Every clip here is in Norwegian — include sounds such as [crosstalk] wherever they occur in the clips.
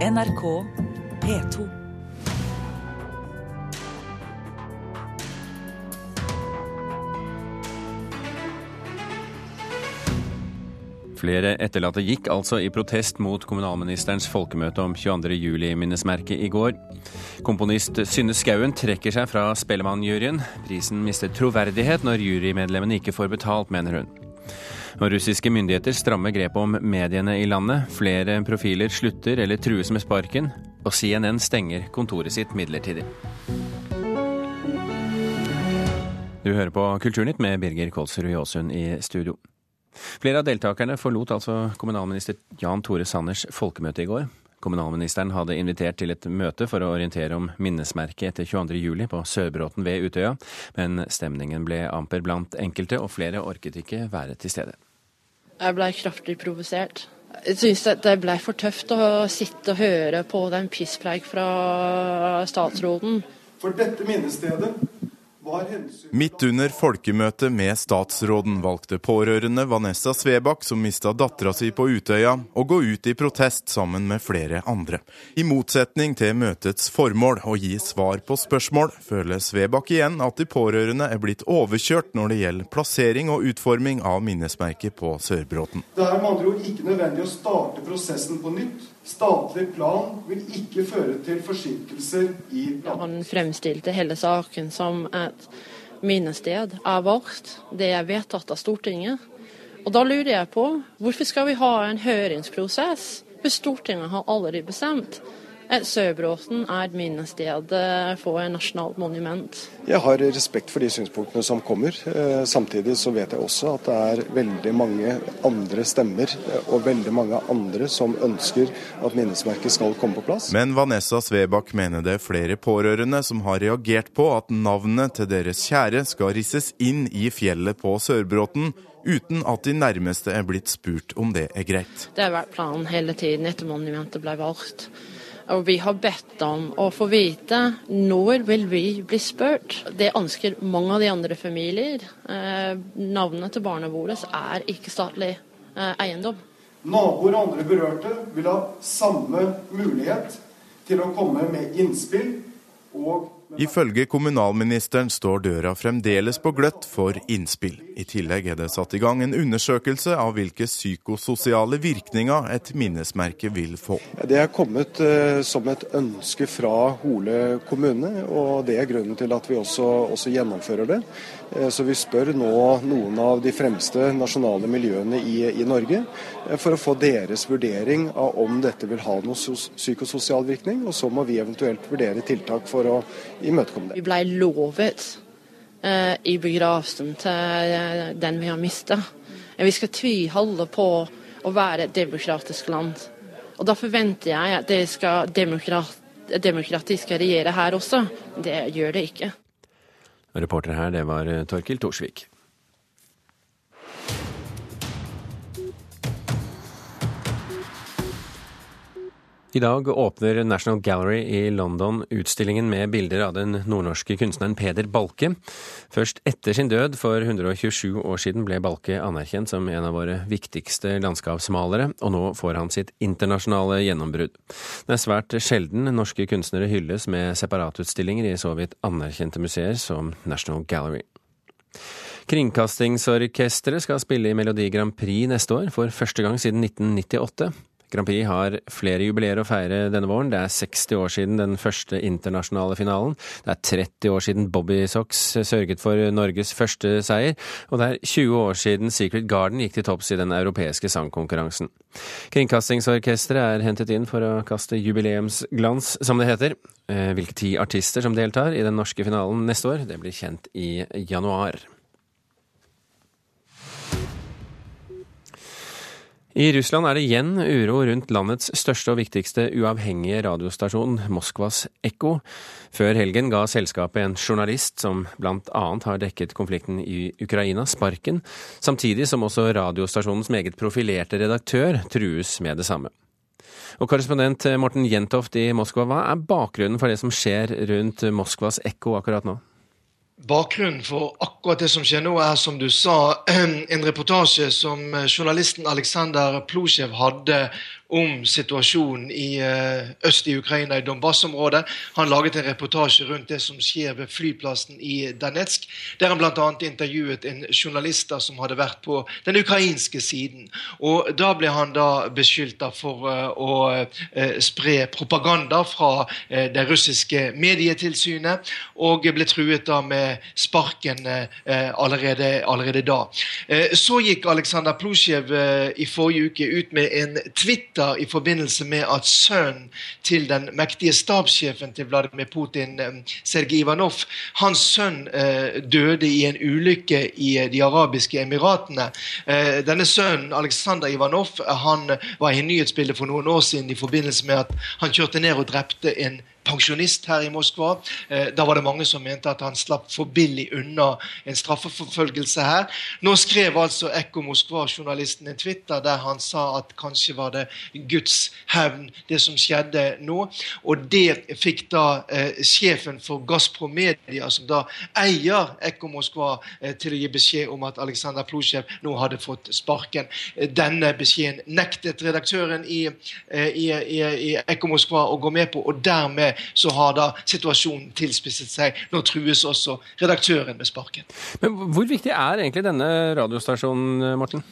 NRK P2. Flere etterlatte gikk altså i protest mot kommunalministerens folkemøte om 22.07-minnesmerket i går. Komponist Synne Skauen trekker seg fra Spellemannjuryen. Prisen mister troverdighet når jurymedlemmene ikke får betalt, mener hun. Og russiske myndigheter strammer grepet om mediene i landet. Flere profiler slutter eller trues med sparken, og CNN stenger kontoret sitt midlertidig. Du hører på Kulturnytt med Birger Kolsrud Jåsund i studio. Flere av deltakerne forlot altså kommunalminister Jan Tore Sanners folkemøte i går. Kommunalministeren hadde invitert til et møte for å orientere om minnesmerket etter 22.07 på Sørbråten ved Utøya, men stemningen ble amper blant enkelte, og flere orket ikke være til stede. Jeg ble kraftig provosert. Jeg syns det ble for tøft å sitte og høre på den pisspreik fra statsråden. For dette minnestedet Midt under folkemøtet med statsråden valgte pårørende Vanessa Svebakk, som mista dattera si på Utøya, å gå ut i protest sammen med flere andre. I motsetning til møtets formål, å gi svar på spørsmål, føler Svebakk igjen at de pårørende er blitt overkjørt når det gjelder plassering og utforming av minnesmerket på Sørbråten. Det er med andre ord ikke nødvendig å starte prosessen på nytt. Statlig plan vil ikke føre til forsinkelser i planen. Han fremstilte hele saken som et minnested er vårt. Det er vedtatt av Stortinget. Og da lurer jeg på, hvorfor skal vi ha en høringsprosess hvis Stortinget har allerede bestemt? Sørbråten er et minnested for et nasjonalt monument. Jeg har respekt for de synspunktene som kommer. Samtidig så vet jeg også at det er veldig mange andre stemmer og veldig mange andre som ønsker at minnesmerket skal komme på plass. Men Vanessa Svebakk mener det er flere pårørende som har reagert på at navnet til deres kjære skal risses inn i fjellet på Sørbråten uten at de nærmeste er blitt spurt om det er greit. Det har vært planen hele tiden etter monumentet ble valgt. Og vi har bedt om å få vite når vil vi bli spurt. Det ønsker mange av de andre familier. Eh, navnet til barna våre er ikke statlig eh, eiendom. Naboer og andre berørte vil ha samme mulighet til å komme med innspill og Ifølge kommunalministeren står døra fremdeles på gløtt for innspill. I tillegg er det satt i gang en undersøkelse av hvilke psykososiale virkninger et minnesmerke vil få. Det er kommet uh, som et ønske fra Hole kommune, og det er grunnen til at vi også, også gjennomfører det. Uh, så vi spør nå noen av de fremste nasjonale miljøene i, i Norge uh, for å få deres vurdering av om dette vil ha noe psykososial virkning, og så må vi eventuelt vurdere tiltak for å imøtekomme det. Vi ble lovet i begravelsen til uh, den vi har mista. Vi skal tviholde på å være et demokratisk land. Og Da forventer jeg at det skal demokrat, demokratisk regjere her også. Det gjør det ikke. Reporter her, det var eh, Torkil Torsvik. I dag åpner National Gallery i London utstillingen med bilder av den nordnorske kunstneren Peder Balke. Først etter sin død for 127 år siden ble Balke anerkjent som en av våre viktigste landskapsmalere, og nå får han sitt internasjonale gjennombrudd. Det er svært sjelden norske kunstnere hylles med separatutstillinger i så vidt anerkjente museer som National Gallery. Kringkastingsorkesteret skal spille i Melodi Grand Prix neste år, for første gang siden 1998. Grand Prix har flere jubileer å feire denne våren. Det er 60 år siden den første internasjonale finalen. Det er 30 år siden Bobby Sox sørget for Norges første seier. Og det er 20 år siden Secret Garden gikk til topps i den europeiske sangkonkurransen. Kringkastingsorkesteret er hentet inn for å kaste jubileumsglans, som det heter. Hvilke ti artister som deltar i den norske finalen neste år, det blir kjent i januar. I Russland er det igjen uro rundt landets største og viktigste uavhengige radiostasjon, Moskvas Ekko. Før helgen ga selskapet en journalist som annet har dekket konflikten i Ukraina, sparken, samtidig som også radiostasjonens meget profilerte redaktør trues med det samme. Og Korrespondent Morten Jentoft i Moskva, hva er bakgrunnen for det som skjer rundt Moskvas Ekko akkurat nå? Bakgrunnen for akkurat det som skjer nå, er som du sa, [clears throat] en reportasje som journalisten Aleksandr Plosjev hadde om situasjonen i øst i Ukraina, i Donbas-området. Han laget en reportasje rundt det som skjer ved flyplassen i Danetsk, der han bl.a. intervjuet en journalist som hadde vært på den ukrainske siden. Og Da ble han da beskyldt for å spre propaganda fra det russiske medietilsynet, og ble truet da med sparken allerede, allerede da. Så gikk Aleksandr Plusjev i forrige uke ut med en Twitter i forbindelse med at sønnen til den mektige stabssjefen til Vladimir Putin, Sergej Ivanov, hans sønn døde i en ulykke i De arabiske emiratene. Denne sønnen, Aleksandr Ivanov, han var i nyhetsbildet for noen år siden i forbindelse med at han kjørte ned og drepte en pensjonist her i Moskva. Eh, da var det mange som mente at han slapp for billig unna en straffeforfølgelse her. Nå skrev altså Ekko Moskva-journalisten en Twitter der han sa at kanskje var det Guds hevn, det som skjedde nå. Og det fikk da eh, sjefen for Gazpromedia, som da eier Ekko Moskva, eh, til å gi beskjed om at Aleksandr Plusjev nå hadde fått sparken. Eh, denne beskjeden nektet redaktøren i, eh, i, i, i Ekko Moskva å gå med på, og dermed så har da situasjonen tilspisset seg. Nå trues også redaktøren med sparken. Men Hvor viktig er egentlig denne radiostasjonen, Morten?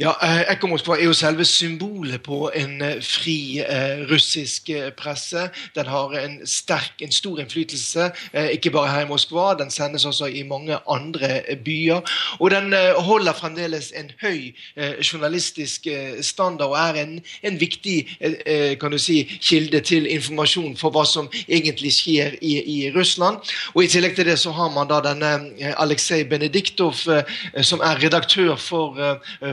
Ja, eh, Ekko Moskva er jo selve symbolet på en eh, fri eh, russisk eh, presse. Den har en sterk, en stor innflytelse, eh, ikke bare her i Moskva. Den sendes også i mange andre byer. Og den eh, holder fremdeles en høy journalistisk standard og er en, en viktig kan du si, kilde til informasjon for hva som egentlig skjer i, i, Russland. Og I tillegg til det så har man da denne Aleksej Benediktov, som er redaktør for,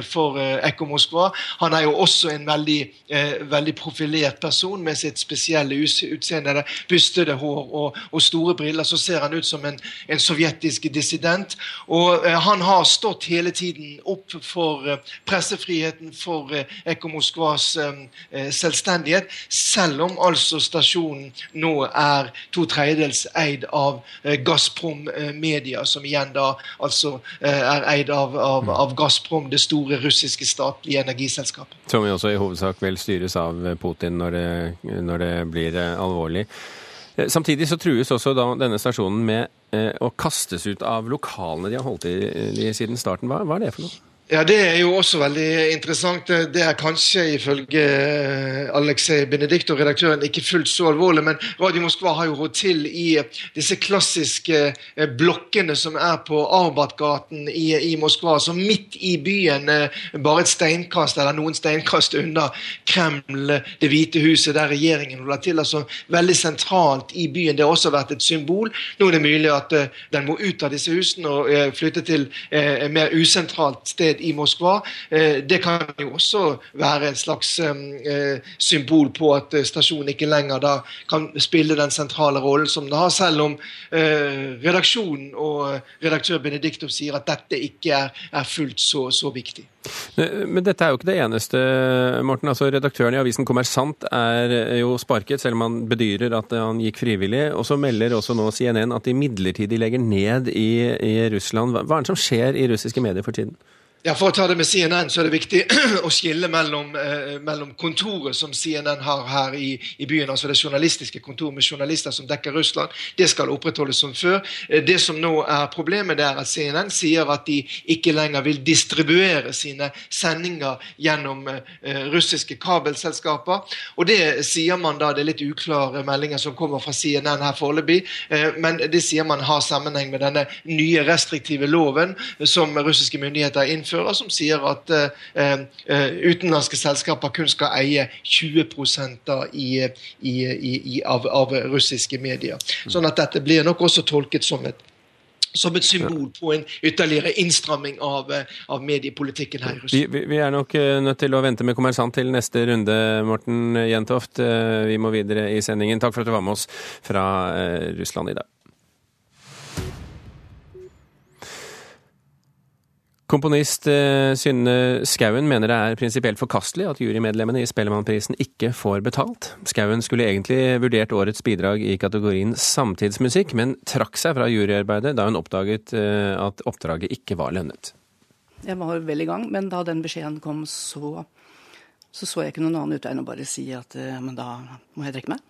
for Ekko Moskva. Han er jo også en veldig, eh, veldig profilert person med sitt spesielle utseende. Bustede hår og, og, store briller. Så ser han ut som en, en sovjetisk dissident. Og eh, han har stått hele tiden opp for eh, pressefriheten, for eh, Ekko Moskvas eh, eh, selvstendighet, selv om altså stasjonen nå er to tredjedels eid av Gazprom Media, som igjen da altså er eid av, av, av Gazprom, det store russiske russiske statlige energiselskapet. Som jo også i hovedsak vel styres av Putin når det, når det blir eh, alvorlig. Eh, samtidig så trues også denne stasjonen med eh, å kastes ut av lokalene de har holdt i siden starten. Hva, hva er det for noe? Ja, Det er jo også veldig interessant. Det er kanskje ifølge Aleksej Benedikt og redaktøren, ikke fullt så alvorlig, men Radio Moskva har jo råd til i disse klassiske eh, blokkene som er på Arbatgaten i, i Moskva, som midt i byen, eh, bare et steinkast eller noen steinkast unna Kreml, Det hvite huset, der regjeringen holder til. altså Veldig sentralt i byen. Det har også vært et symbol. Nå er det mulig at den må ut av disse husene og flytte til et mer usentralt sted sted i Moskva. Eh, det kan jo også være et slags eh, symbol på at eh, stasjonen ikke lenger da kan spille den sentrale rollen som den har, selv om redaksjonen og redaktør Benediktov sier at dette ikke er, fullt så, så viktig. Men dette er jo ikke det eneste, Morten. Altså, redaktøren i avisen Kommersant er jo sparket, selv om han bedyrer at han gikk frivillig. Og så melder også nå CNN at de midlertidig legger ned i, i Russland. Hva er det som skjer i russiske medier for tiden? Ja, For å ta det med CNN, så er det viktig [clears throat] å skille mellom, eh, mellom kontoret som CNN har her i, i, byen, altså det journalistiske kontoret med journalister som dekker Russland. Det skal opprettholdes som før. Eh, det som nå er problemet, det er at CNN sier at de ikke lenger vil distribuere sine sendinger gjennom eh, russiske kabelselskaper. Og det sier man da, det er litt uklare meldinger som kommer fra CNN her foreløpig, eh, men det sier man har sammenheng med denne nye restriktive loven som russiske myndigheter har innført som sier at uh, utenlandske selskaper kun skal eie 20 da, i, i, i, av, av, russiske medier. Sånn at dette blir nok også tolket som et som et symbol på en ytterligere innstramming av, av mediepolitikken her i Russland. Vi, vi, er nok nødt til å vente med kommersant til neste runde, Morten Jentoft. Vi må videre i sendingen. Takk for at du var med oss fra Russland i dag. Komponist eh, Synne Skauen mener det er prinsipielt forkastelig at jurymedlemmene i Spellemannprisen ikke får betalt. Skauen skulle egentlig vurdert årets bidrag i kategorien samtidsmusikk, men trakk seg fra juryarbeidet da hun oppdaget eh, at oppdraget ikke var lønnet. Jeg var vel i gang, men da den beskjeden kom, så, så så jeg ikke noen annen utvei enn å bare si at men da må jeg trekke meg.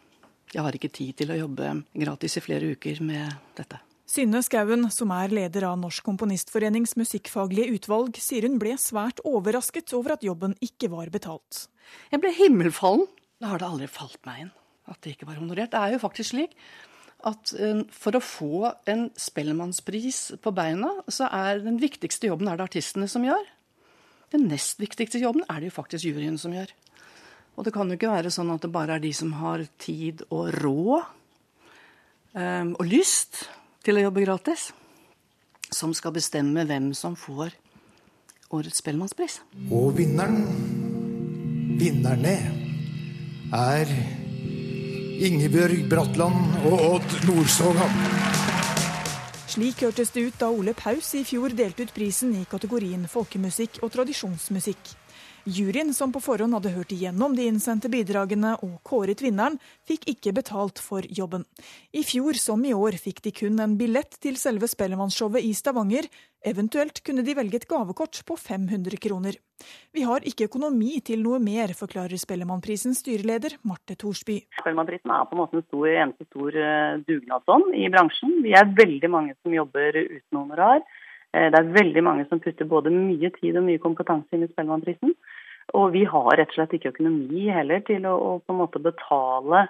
Jeg har ikke tid til å jobbe gratis i flere uker med dette. Synne Skauen, som er leder av Norsk Komponistforenings musikkfaglige utvalg, sier hun ble svært overrasket over at jobben ikke var betalt. Jeg ble himmelfallen. Da har det aldri falt meg inn at det ikke var honorert. Det er jo faktisk slik at eh, for å få en Spellemannspris på beina, så er den viktigste jobben er det artistene som gjør. Den nest viktigste jobben er det jo faktisk juryen som gjør. Og det kan jo ikke være sånn at det bare er de som har tid og råd um, og lyst til å jobbe gratis, som skal bestemme hvem som får årets Spellemannspris. Og vinneren, vinnerne, er Ingebjørg Bratland og Odd Nordstoga. Slik hørtes det ut da Ole Paus i fjor delte ut prisen i kategorien folkemusikk og tradisjonsmusikk. Juryen, som på forhånd hadde hørt igjennom de innsendte bidragene og kåret vinneren, fikk ikke betalt for jobben. I fjor som i år fikk de kun en billett til selve Spellemannsshowet i Stavanger. Eventuelt kunne de velge et gavekort på 500 kroner. Vi har ikke økonomi til noe mer, forklarer Spellemannprisens styreleder Marte Thorsby. Spellemannprisen er på en måte en stor, eneste stor eh, dugnadsånd i bransjen. Vi er veldig mange som jobber uten honorar. Eh, det er veldig mange som putter både mye tid og mye kompetanse inn i Spellemannprisen. Og vi har rett og slett ikke økonomi heller til å, å på en måte betale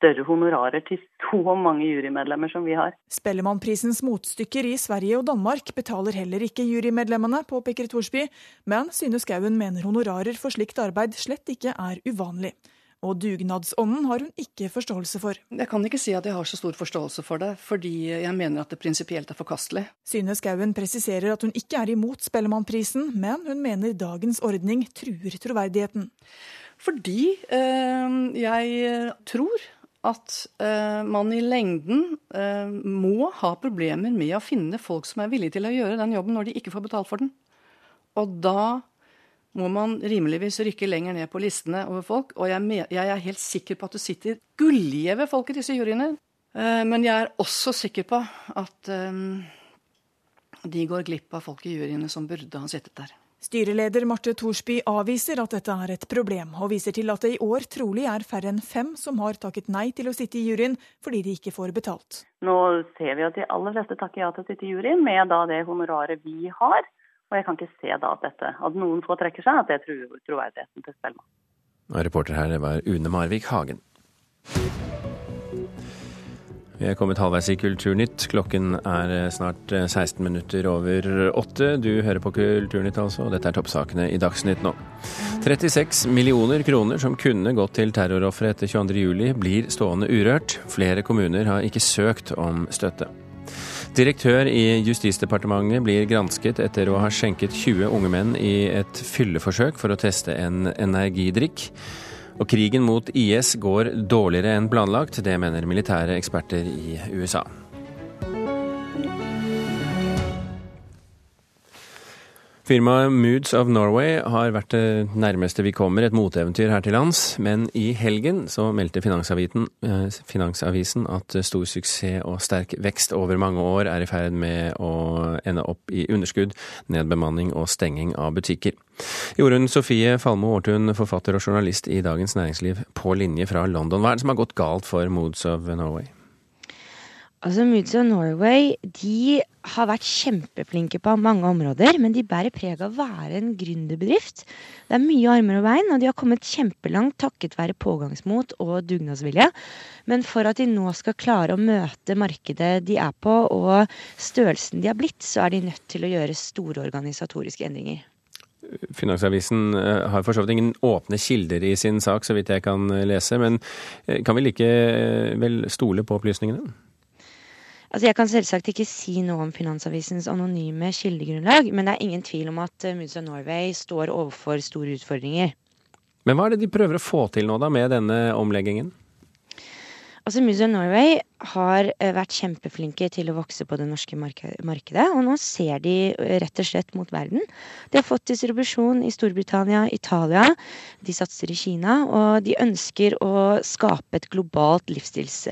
større honorarer til [laughs] så mange jurymedlemmer som vi har. Spellemannprisens motstykker i Sverige og Danmark betaler heller ikke jurymedlemmene, påpeker Thorsby, men Syne Skauen mener honorarer for slikt arbeid slett ikke er uvanlig. Og dugnadsånden har hun ikke forståelse for. Jeg kan ikke si at jeg har så stor forståelse for det, fordi jeg mener at det prinsipielt er forkastelig. Syne Skauen presiserer at hun ikke er imot Spellemannprisen, men hun mener dagens ordning truer troverdigheten. Fordi øh, jeg tror at øh, man i lengden øh, må ha problemer med å finne folk som er villige til å gjøre den jobben når de ikke får betalt for den. Og da må man rimeligvis rykke lenger ned på listene over folk. Og jeg, jeg er helt sikker på at det sitter gullgjeve folk i disse juryene. Uh, men jeg er også sikker på at um, de går glipp av folk i juryene som burde ha sittet der. Styreleder Marte Thorsby avviser at dette er et problem, og viser til at det i år trolig er færre enn fem som har takket nei til å sitte i juryen fordi de ikke får betalt. Nå ser vi at de aller fleste takker ja til å sitte i juryen med da det honoraret vi har. Og jeg kan ikke se da at dette, at noen få trekker seg, at det truer troverdigheten til Spellemann. Reporter her var Une Marvik Hagen. Vi er kommet halvveis i Kulturnytt. Klokken er snart 16 minutter over åtte. Du hører på Kulturnytt altså, dette er toppsakene i Dagsnytt nå. 36 millioner kroner som kunne gått til terrorofre etter 22.07, blir stående urørt. Flere kommuner har ikke søkt om støtte. Direktør i Justisdepartementet blir gransket etter å ha skjenket 20 unge menn i et fylleforsøk for å teste en energidrikk. Og krigen mot IS går dårligere enn planlagt, det mener militære eksperter i USA. Firmaet Moods of Norway har vært det nærmeste vi kommer et moteeventyr her til lands, men i helgen så meldte Finansavisen, eh, Finansavisen at stor suksess og sterk vekst over mange år er i ferd med å ende opp i underskudd, nedbemanning og stenging av butikker. Jorunn Sofie Falmo Aartun, forfatter og journalist i Dagens Næringsliv på linje fra London. Hva er det som har gått galt for Moods of Norway? Altså Moods of Norway de har vært kjempeflinke på mange områder, men de bærer preg av å være en gründerbedrift. Det er mye armer og bein, og de har kommet kjempelangt takket være pågangsmot og dugnadsvilje. Men for at de nå skal klare å møte markedet de er på, og størrelsen de har blitt, så er de nødt til å gjøre store organisatoriske endringer. Finansavisen eh, har for så vidt ingen åpne kilder i sin sak, så vidt jeg kan lese. Men eh, kan vi likevel stole på opplysningene? Altså Jeg kan selvsagt ikke si noe om Finansavisens anonyme kildegrunnlag, men det er ingen tvil om at eh, Moods of Norway står overfor store utfordringer. Men hva er det de prøver å få til nå da med denne omleggingen? Altså Moods of Norway har eh, vært kjempeflinke til å vokse på det norske markedet, og nå ser de eh, rett og slett mot verden. De har fått distribusjon i Storbritannia, Italia, de satser i Kina, og de ønsker å skape et globalt livsstils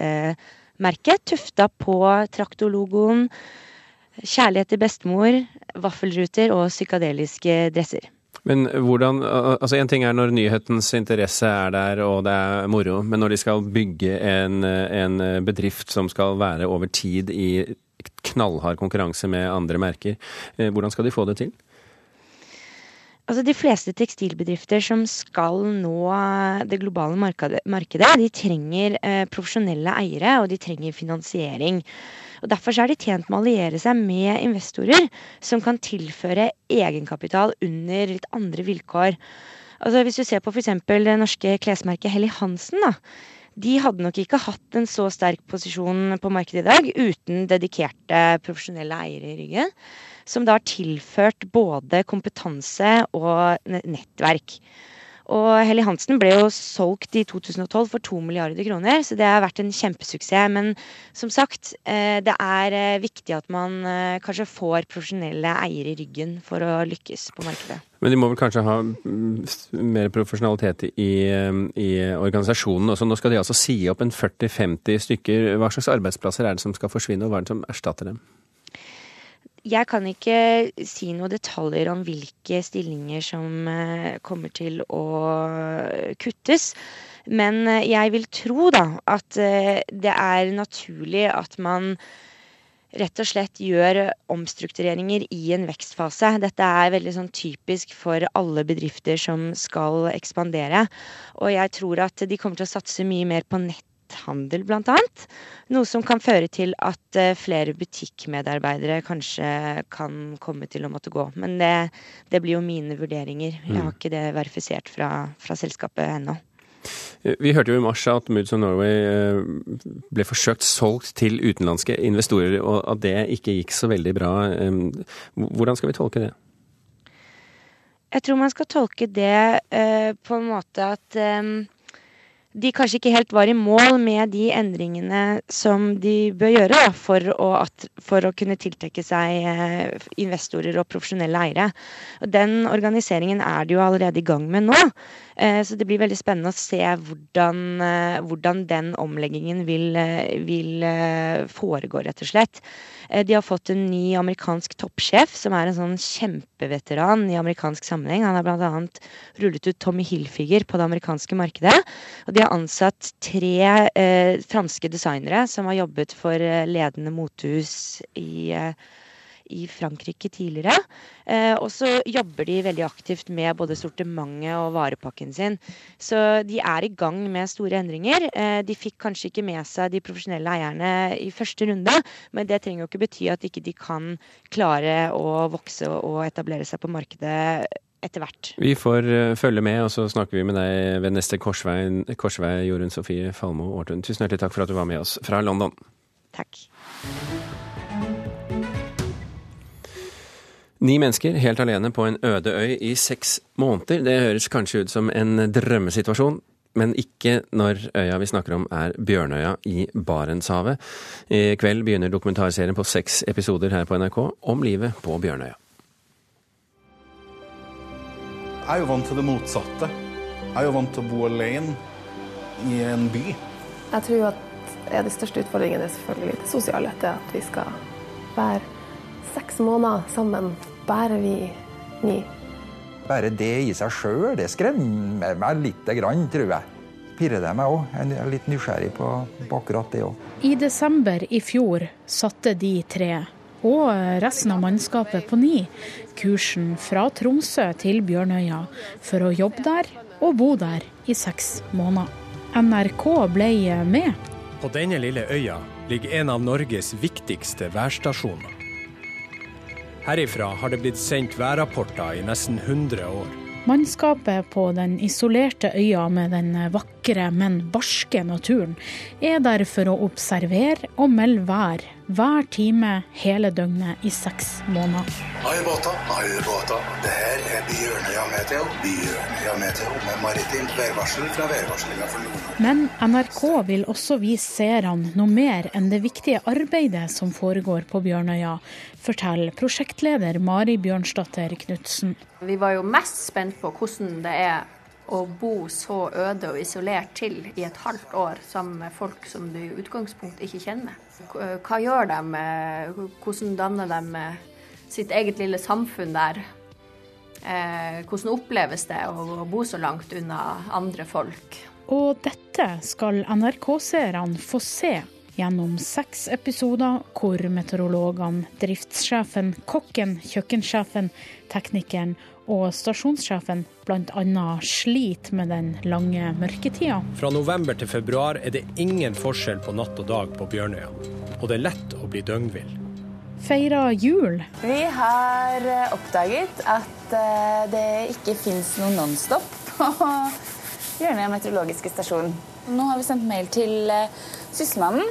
merket, tufta på traktorlogoen, kjærlighet til bestemor, vaffelruter og psykadeliske dresser. Men hvordan, altså En ting er når nyhetens interesse er der og det er moro, men når de skal bygge en, en bedrift som skal være over tid i knallhard konkurranse med andre merker, eh, hvordan skal de få det til? Altså De fleste tekstilbedrifter som skal nå det globale markedet, de trenger eh, profesjonelle eiere, og de trenger finansiering. Og Derfor er de tjent med å alliere seg med investorer som kan tilføre egenkapital under litt andre vilkår. Altså Hvis du ser på f.eks. det norske klesmerket Helly Hansen. da, de hadde nok ikke hatt en så sterk posisjon på markedet i dag uten dedikerte profesjonelle eiere i ryggen, som da har tilført både kompetanse og nettverk. Og Helly Hansen ble jo solgt i 2012 for to milliarder kroner, så det har vært en kjempesuksess. Men som sagt, eh, det er eh, viktig at man eh, kanskje får profesjonelle eiere i ryggen for å lykkes på markedet. Men de må vel kanskje ha mm, mer profesjonalitet i, i organisasjonen også. Nå skal de altså si opp en 40-50 stykker. Hva slags arbeidsplasser er det som skal forsvinne, og hva er det som erstatter dem? Jeg kan ikke si noen detaljer om hvilke stillinger som eh, kommer til å kuttes. Men eh, jeg vil tro da at eh, det er naturlig at man rett og slett gjør omstruktureringer i en vekstfase. Dette er veldig sånn typisk for alle bedrifter som skal ekspandere. Og jeg tror at de kommer til å satse mye mer på nett netthandel bl.a. Noe som kan føre til at eh, flere butikkmedarbeidere kanskje kan komme til å måtte gå. Men det, det blir jo mine vurderinger. Jeg har mm. ikke det verifisert fra, fra selskapet ennå. Eh, vi hørte jo i mars at Moods of Norway eh, ble forsøkt solgt til utenlandske investorer, og at det ikke gikk så veldig bra. Hvordan skal vi tolke det? Jeg tror man skal tolke det på en måte at de kanskje ikke helt var i mål med de endringene som de bør gjøre da, for, å, for, å, kunne tiltrekke seg eh, investorer og profesjonelle eiere. Og den organiseringen er de jo allerede i gang med nå. Eh, så det blir veldig spennende å se hvordan, eh, hvordan den omleggingen vil, vil foregå, rett og slett. De har fått en ny amerikansk toppsjef, som er en sånn kjempeveteran i amerikansk sammenheng. Han har bl.a. rullet ut Tommy Hilfiger på det amerikanske markedet. Og de har ansatt tre eh, franske designere som har jobbet for ledende motehus i eh, i Frankrike tidligere. Eh, og så jobber de veldig aktivt med både sortimentet og varepakken sin. Så de er i gang med store endringer. Eh, de fikk kanskje ikke med seg de profesjonelle eierne i første runde, men det trenger jo ikke bety at ikke de kan klare å vokse og etablere seg på markedet etter hvert. Vi får uh, følge med, og så snakker vi med deg ved neste korsvei, korsvei Jorunn Sofie Falmo Aartun. Tusen hjertelig takk for at du var med oss fra London. Takk. Ni mennesker helt alene på en øde øy i seks måneder. Det høres kanskje ut som en drømmesituasjon, men ikke når øya vi snakker om er Bjørnøya i Barentshavet. I kveld begynner dokumentarserien på seks episoder her på NRK om livet på Bjørnøya. Jeg er jo vant til det motsatte. Jeg er jo vant til å bo alene i en by. Jeg tror at ja, de største utfordringene er selvfølgelig det sosiale. Det at vi skal være seks måneder sammen, bare vi ni. Bare det i seg sjøl, det skremmer meg lite grann, tror jeg. Pirrer det meg òg. Jeg er litt nysgjerrig på, på akkurat det òg. I desember i fjor satte de tre, og resten av mannskapet på Ni, kursen fra Tromsø til Bjørnøya for å jobbe der og bo der i seks måneder. NRK ble med. På denne lille øya ligger en av Norges viktigste værstasjoner. Herifra har det blitt sendt værrapporter i nesten 100 år. Mannskapet på den isolerte øya med den vakre, men barske naturen er der for å observere og melde vær hver time hele døgnet i seks måneder. Hei båta, hei båta. Det her er Bjørnøya Meteo. Bjørnøya Meteo med maritimt værvarsel fra værvarslinga for Nord-Norge. Men NRK vil også vise seerne noe mer enn det viktige arbeidet som foregår på Bjørnøya, forteller prosjektleder Mari Bjørnsdatter Knutsen. Vi var jo mest spent på hvordan det er å bo så øde og isolert til i et halvt år sammen med folk som du i utgangspunktet ikke kjenner. Hva gjør de? Hvordan danner de sitt eget lille samfunn der? Eh, hvordan oppleves det å bo så langt unna andre folk? Og dette skal NRK-seerne få se gjennom seks episoder hvor meteorologene, driftssjefen, kokken, kjøkkensjefen, teknikeren og stasjonssjefen bl.a. sliter med den lange mørketida. Fra november til februar er det ingen forskjell på natt og dag på Bjørnøya. Og det er lett å bli døgnvill. Feira jul. Vi har eh, oppdaget at eh, det ikke fins noe Nonstop på Bjørnøya meteorologiske stasjon. Nå har vi sendt mail til eh, Sysselmannen,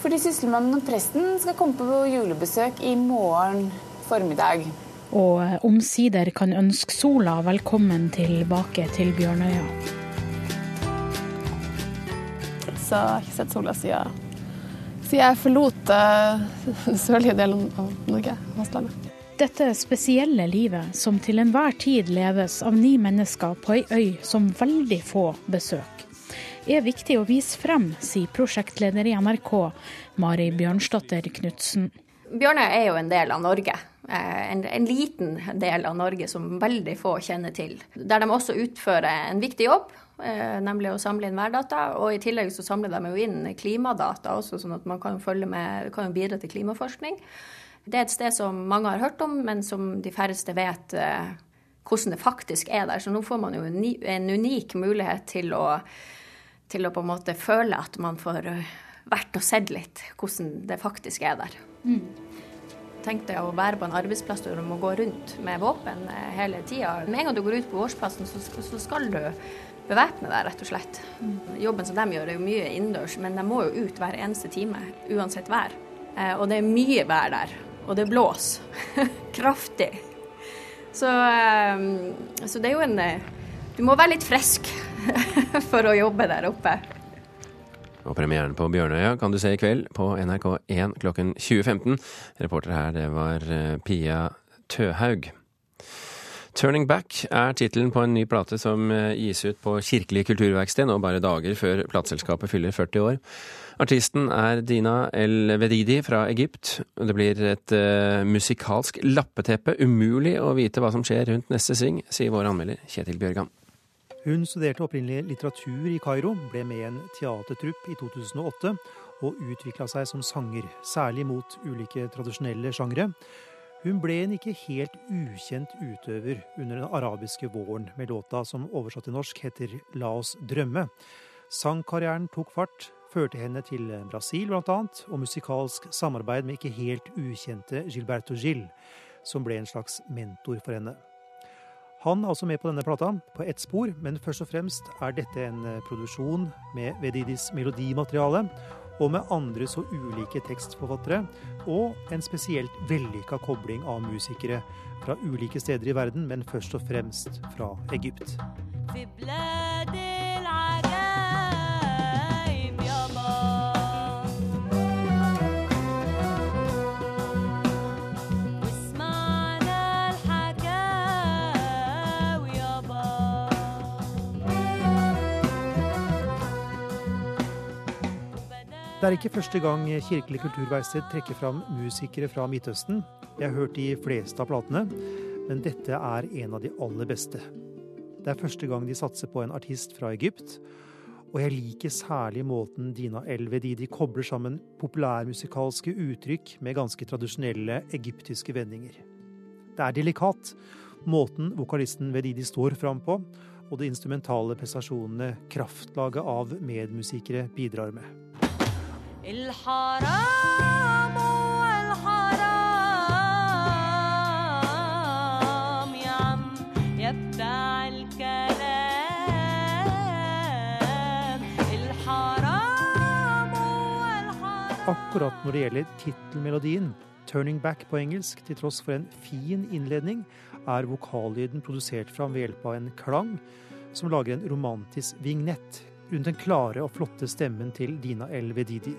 fordi Sysselmannen og presten skal komme på julebesøk i morgen formiddag. Og omsider kan ønske sola velkommen tilbake til Bjørnøya. Så jeg har ikke sett sola siden, siden jeg forlot den [laughs] sørlige delen av Norge, fastlandet. Dette spesielle livet, som til enhver tid leves av ni mennesker på ei øy som veldig få besøker, er viktig å vise frem, sier prosjektleder i NRK, Mari Bjørnsdatter Knutsen. Bjørnøy er jo en del av Norge. Eh, en, en, liten del av Norge som veldig få kjenner til. Der de også utfører en viktig jobb, eh, nemlig å samle inn værdata. Og i tillegg så samler de jo inn klimadata også, sånn at man kan, med, kan bidra til klimaforskning. Det er et sted som mange har hørt om, men som de færreste vet eh, hvordan det faktisk er der. Så nå får man jo en unik mulighet til å til å på en måte føle at man får eh, vært og sett litt hvordan det faktisk er der. Mm. Tenk deg å være på en arbeidsplass der du må gå rundt med våpen eh, hele tida. Med en gang du går ut på årsplassen, så, så skal du bevæpne deg, rett og slett. Mm. Jobben som de gjør, er jo mye innendørs, men de må jo ut hver eneste time, uansett vær. Eh, og det er mye vær der. Og det blåser [laughs] kraftig. Så, så det er jo en Du må være litt frisk [laughs] for å jobbe der oppe. Og premieren på Bjørnøya kan du se i kveld på NRK1 klokken 20.15. Reporter her, det var eh, Pia Tøhaug. 'Turning Back' er tittelen på en ny plate som eh, gis ut på Kirkelig kulturverksted nå bare dager før plateselskapet fyller 40 år. Artisten er Dina El Vedidi fra Egypt. Det blir et uh, musikalsk lappeteppe. Umulig å vite hva som skjer rundt neste sving, sier vår anmelder Kjetil Bjørgan. Hun studerte opprinnelig litteratur i Kairo, ble med i en teatertrupp i 2008 og utvikla seg som sanger, særlig mot ulike tradisjonelle sjangre. Hun ble en ikke helt ukjent utøver under den arabiske våren, med låta som oversatt til norsk heter La oss drømme. Sangkarrieren tok fart, førte henne til Brasil annet, og musikalsk samarbeid med ikke helt ukjente Gilberto Gil, som ble en slags mentor for henne. Han er også med på denne plata, på ett spor, men først og fremst er dette en eh, produksjon med Vedidis melodimateriale, og med andre så ulike tekstforfattere, og en spesielt vellykka kobling av musikere fra ulike steder i verden, men først og fremst fra Egypt. Det er ikke første gang Kirkelig kulturverksted trekker fram musikere fra Midtøsten. Jeg har hørt de fleste av platene, men dette er en av de aller beste. Det er første gang de satser på en artist fra Egypt, og jeg liker særlig måten Dina Elvedidi kobler sammen populærmusikalske uttrykk med ganske tradisjonelle egyptiske vendinger. Det er delikat, måten vokalisten Vedidi står fram på, og de instrumentale prestasjonene kraftlaget av medmusikere bidrar med. الحرام والحرام يا عم يا بتاع الكلام الحرام والحرام Akkurat når det gjelder tittelmelodien, 'Turning Back' på engelsk, til tross for en fin innledning, er vokallyden produsert fram ved hjelp av en klang som lager en romantisk vignett rundt den klare og flotte stemmen til Dina El Vedidi.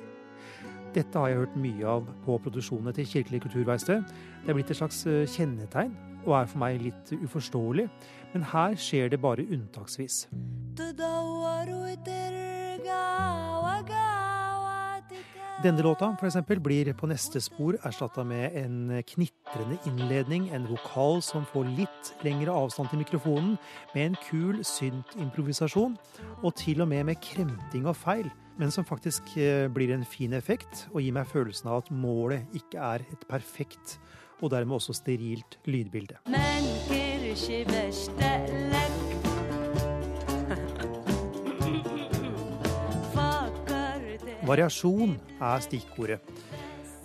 Dette har jeg hørt mye av på produksjonene til Kirkelig kulturverksted. Det er blitt et slags eh, kjennetegn, og er for meg litt uforståelig. Men her skjer det bare unntaksvis. Denne låta for eksempel, blir på neste spor erstatta med en knitrende innledning, en vokal som får litt lengre avstand til mikrofonen, med en kul synt-improvisasjon, og til og med med kremting og feil, men som faktisk eh, blir en fin effekt og gir meg følelsen av at målet ikke er et perfekt og dermed også sterilt lydbilde. [laughs] Variasjon er stikkordet.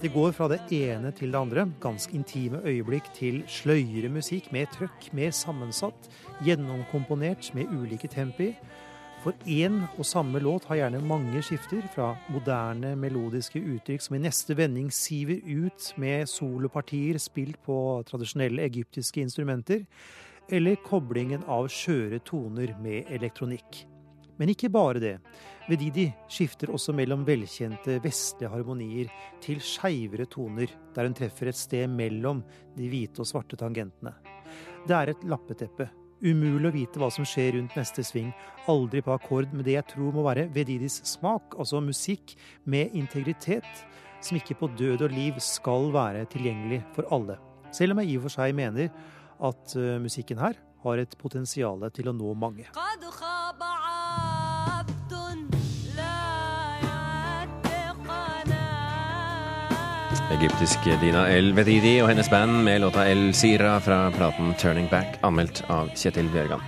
Det går fra det ene til det andre, ganske intime øyeblikk, til sløyere musikk, mer trøkk, mer sammensatt, gjennomkomponert med ulike tempi. For én og samme låt har gjerne mange skifter, fra moderne melodiske uttrykk som i neste vending siver ut med solopartier spilt på tradisjonelle egyptiske instrumenter, eller koblingen av skjøre toner med elektronikk. Men ikke bare det. Vedidi skifter også mellom velkjente vestlige harmonier til skeivere toner, der hun treffer et sted mellom de hvite og svarte tangentene. Det er et lappeteppe. Umulig å vite hva som skjer rundt neste sving. Aldri på akkord med det jeg tror må være Vedidis smak, altså musikk med integritet, som ikke på død og liv skal være tilgjengelig for alle. Selv om jeg i og for seg mener at uh, musikken her har et potensial til å nå mange. Egyptiske Dina El Vedidi og hennes band med låta El Sira fra platen Turning Back, anmeldt av Kjetil Bjørgan.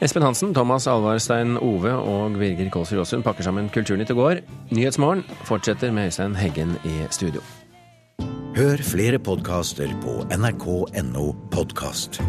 Espen Hansen, Thomas Alvarstein Ove og Birger Kålsrud Aasund pakker sammen Kulturnytt i går. Nyhetsmorgen fortsetter med Øystein Heggen i studio. Hør flere podkaster på nrk.no podkast.